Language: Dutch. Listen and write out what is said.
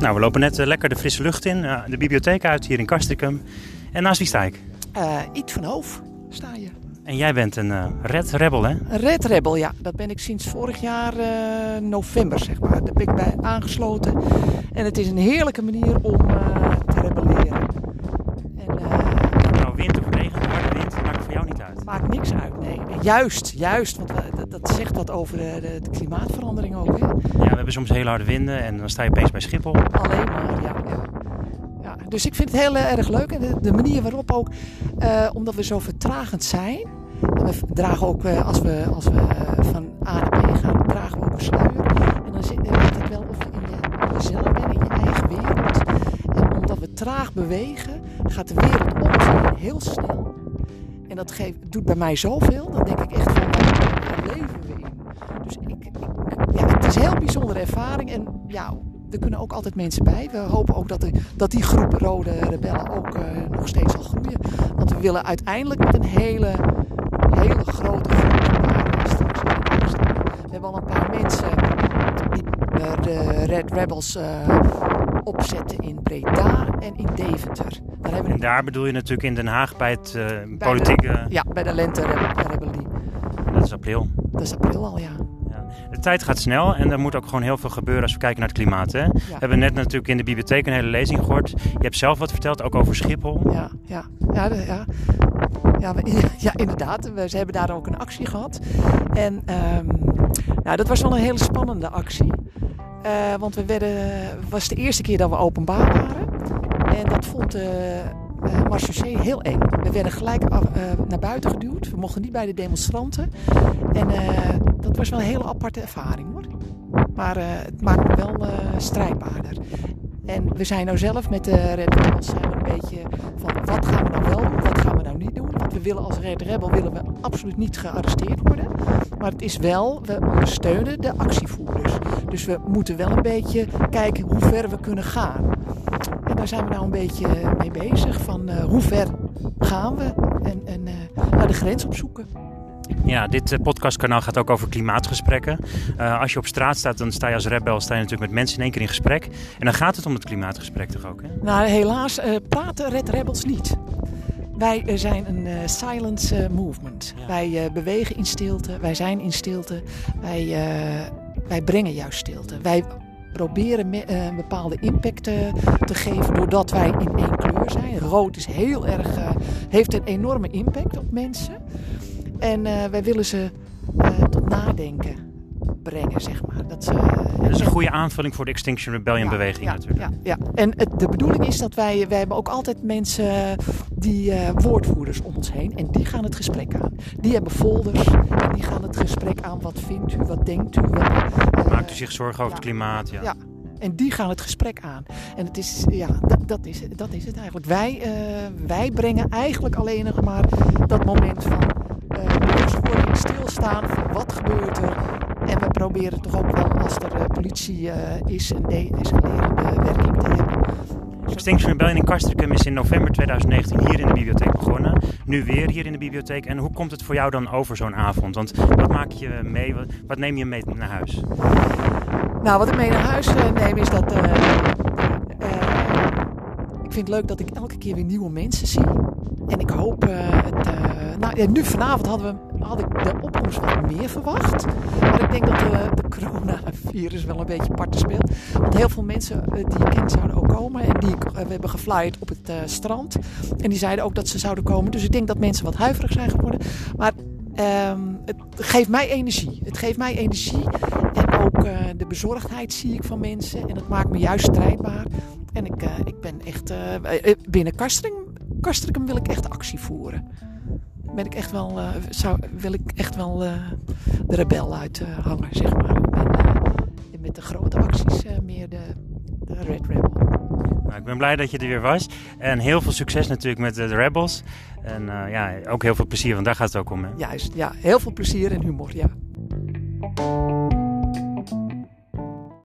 Nou, we lopen net eh, lekker de frisse lucht in, eh, de bibliotheek uit hier in Castricum. En naast wie sta ik? Uh, Iet van Hoof sta je. En jij bent een uh, Red Rebel, hè? Een Red Rebel, ja. Dat ben ik sinds vorig jaar uh, november, zeg maar. Daar ben ik bij aangesloten. En het is een heerlijke manier om te rebelleren. En, nou, wind of regen, harde wind, maakt voor jou niet uit? Maakt niks uit, nee. Juist, juist. Want dat, dat zegt wat over de, de, klimaatverandering ook, hè? Ja, we hebben soms hele harde winden en dan sta je opeens bij Schiphol. Alleen maar, ja. ja. ja dus ik vind het heel erg leuk. En de, de manier waarop ook, uh, omdat we zo vertragend zijn. We dragen ook, uh, als we, als we uh, van A naar B gaan, dragen we ook een sluier. En dan zit, het wel of je in, je in jezelf bent, in je eigen wereld. En omdat we traag bewegen, gaat de wereld om heel snel. En dat geeft, doet bij mij zoveel, dan denk ik echt van, leven we in? Dus ik, ik, ja, het is een heel bijzondere ervaring. En ja, er kunnen ook altijd mensen bij. We hopen ook dat, de, dat die groep Rode Rebellen ook uh, nog steeds zal groeien. Want we willen uiteindelijk met een hele, hele grote groep straks We hebben al een paar mensen die uh, de Red Rebels uh, opzetten in Breda en in Deventer. Daar hebben we en daar bedoel je natuurlijk in Den Haag bij het politieke... De, ja, bij de Lente-rebellie. Dat is april. Dat is april al, ja. De tijd gaat snel en er moet ook gewoon heel veel gebeuren als we kijken naar het klimaat. Hè? Ja. We hebben net natuurlijk in de bibliotheek een hele lezing gehoord. Je hebt zelf wat verteld, ook over Schiphol. Ja, ja, ja, de, ja. Ja, we, ja, inderdaad. We, ze hebben daar ook een actie gehad. En um, nou, dat was wel een hele spannende actie. Uh, want we werden, was de eerste keer dat we openbaar waren. En dat vond de uh, Marseillais heel eng. We werden gelijk uh, naar buiten geduwd. We mochten niet bij de demonstranten. En dat was wel een hele aparte ervaring hoor. Maar het maakt me wel strijdbaarder. En we zijn nou zelf met de Red Rebels een beetje van wat gaan we nou wel doen, wat gaan we nou niet doen. Want we willen als Red Rebel willen we absoluut niet gearresteerd worden. Maar het is wel, we ondersteunen de actievoerders. Dus we moeten wel een beetje kijken hoe ver we kunnen gaan. Daar zijn we nou een beetje mee bezig. Van uh, hoe ver gaan we en, en uh, naar de grens opzoeken. Ja, dit podcastkanaal gaat ook over klimaatgesprekken. Uh, als je op straat staat, dan sta je als rebel sta je natuurlijk met mensen in één keer in gesprek. En dan gaat het om het klimaatgesprek toch ook? Hè? Nou, helaas uh, praten Red Rebels niet. Wij uh, zijn een silence movement. Ja. Wij bewegen in stilte, wij zijn in stilte, wij, wij brengen juist stilte. Wij proberen me, een bepaalde impact te geven doordat wij in één kleur zijn. Rood is heel erg, heeft een enorme impact op mensen. En wij willen ze tot nadenken brengen, zeg maar. Dat, ze, uh, dat is een goede aanvulling voor de Extinction Rebellion ja, beweging ja, natuurlijk. Ja, ja. en het, de bedoeling is dat wij, wij hebben ook altijd mensen, die woordvoerders om ons heen. En die gaan het gesprek aan. Die hebben folders en die gaan het gesprek aan. Wat vindt u, wat denkt u? Wat, Maakt u zich zorgen over het klimaat? Ja. En die gaan het gesprek aan. En het is, ja, dat, dat, is, dat is het eigenlijk. Wij, wij brengen eigenlijk alleen nog maar dat moment van bewustwording stilstaan van wat gebeurt er. En we proberen toch ook wel als er uh, politie uh, is een de-escalerende werking te hebben. Extinction Rebellion in Castricum is in november 2019 hier in de bibliotheek begonnen. Nu weer hier in de bibliotheek. En hoe komt het voor jou dan over zo'n avond? Want wat maak je mee? Wat, wat, neem je mee naar huis? Nou, wat ik mee naar huis uh, neem is dat... ik vind het leuk dat ik elke keer weer nieuwe mensen zie. En ik hoop nu vanavond hadden we, had ik de opkomst wat meer verwacht. Maar ik denk dat de, de coronavirus wel een beetje parten speelt. Want heel veel mensen die ik ken zouden ook komen. En die we hebben geflyerd op het uh, strand. En die zeiden ook dat ze zouden komen. Dus ik denk dat mensen wat huiverig zijn geworden. Maar um, het geeft mij energie. Het geeft mij energie. En ook uh, de bezorgdheid zie ik van mensen. En dat maakt me juist strijdbaar. En ik, uh, ik ben echt... binnen Kastrikum wil ik echt actie voeren ben ik echt wel, uh, zou, wil ik echt wel uh, de rebel uithangen, zeg maar. En met de grote acties meer de, de Red Rebel. Nou, ik ben blij dat je er weer was. En heel veel succes natuurlijk met de Rebels. En ja, ook heel veel plezier, want daar gaat het ook om. Hè? Juist, ja. Heel veel plezier en humor, ja.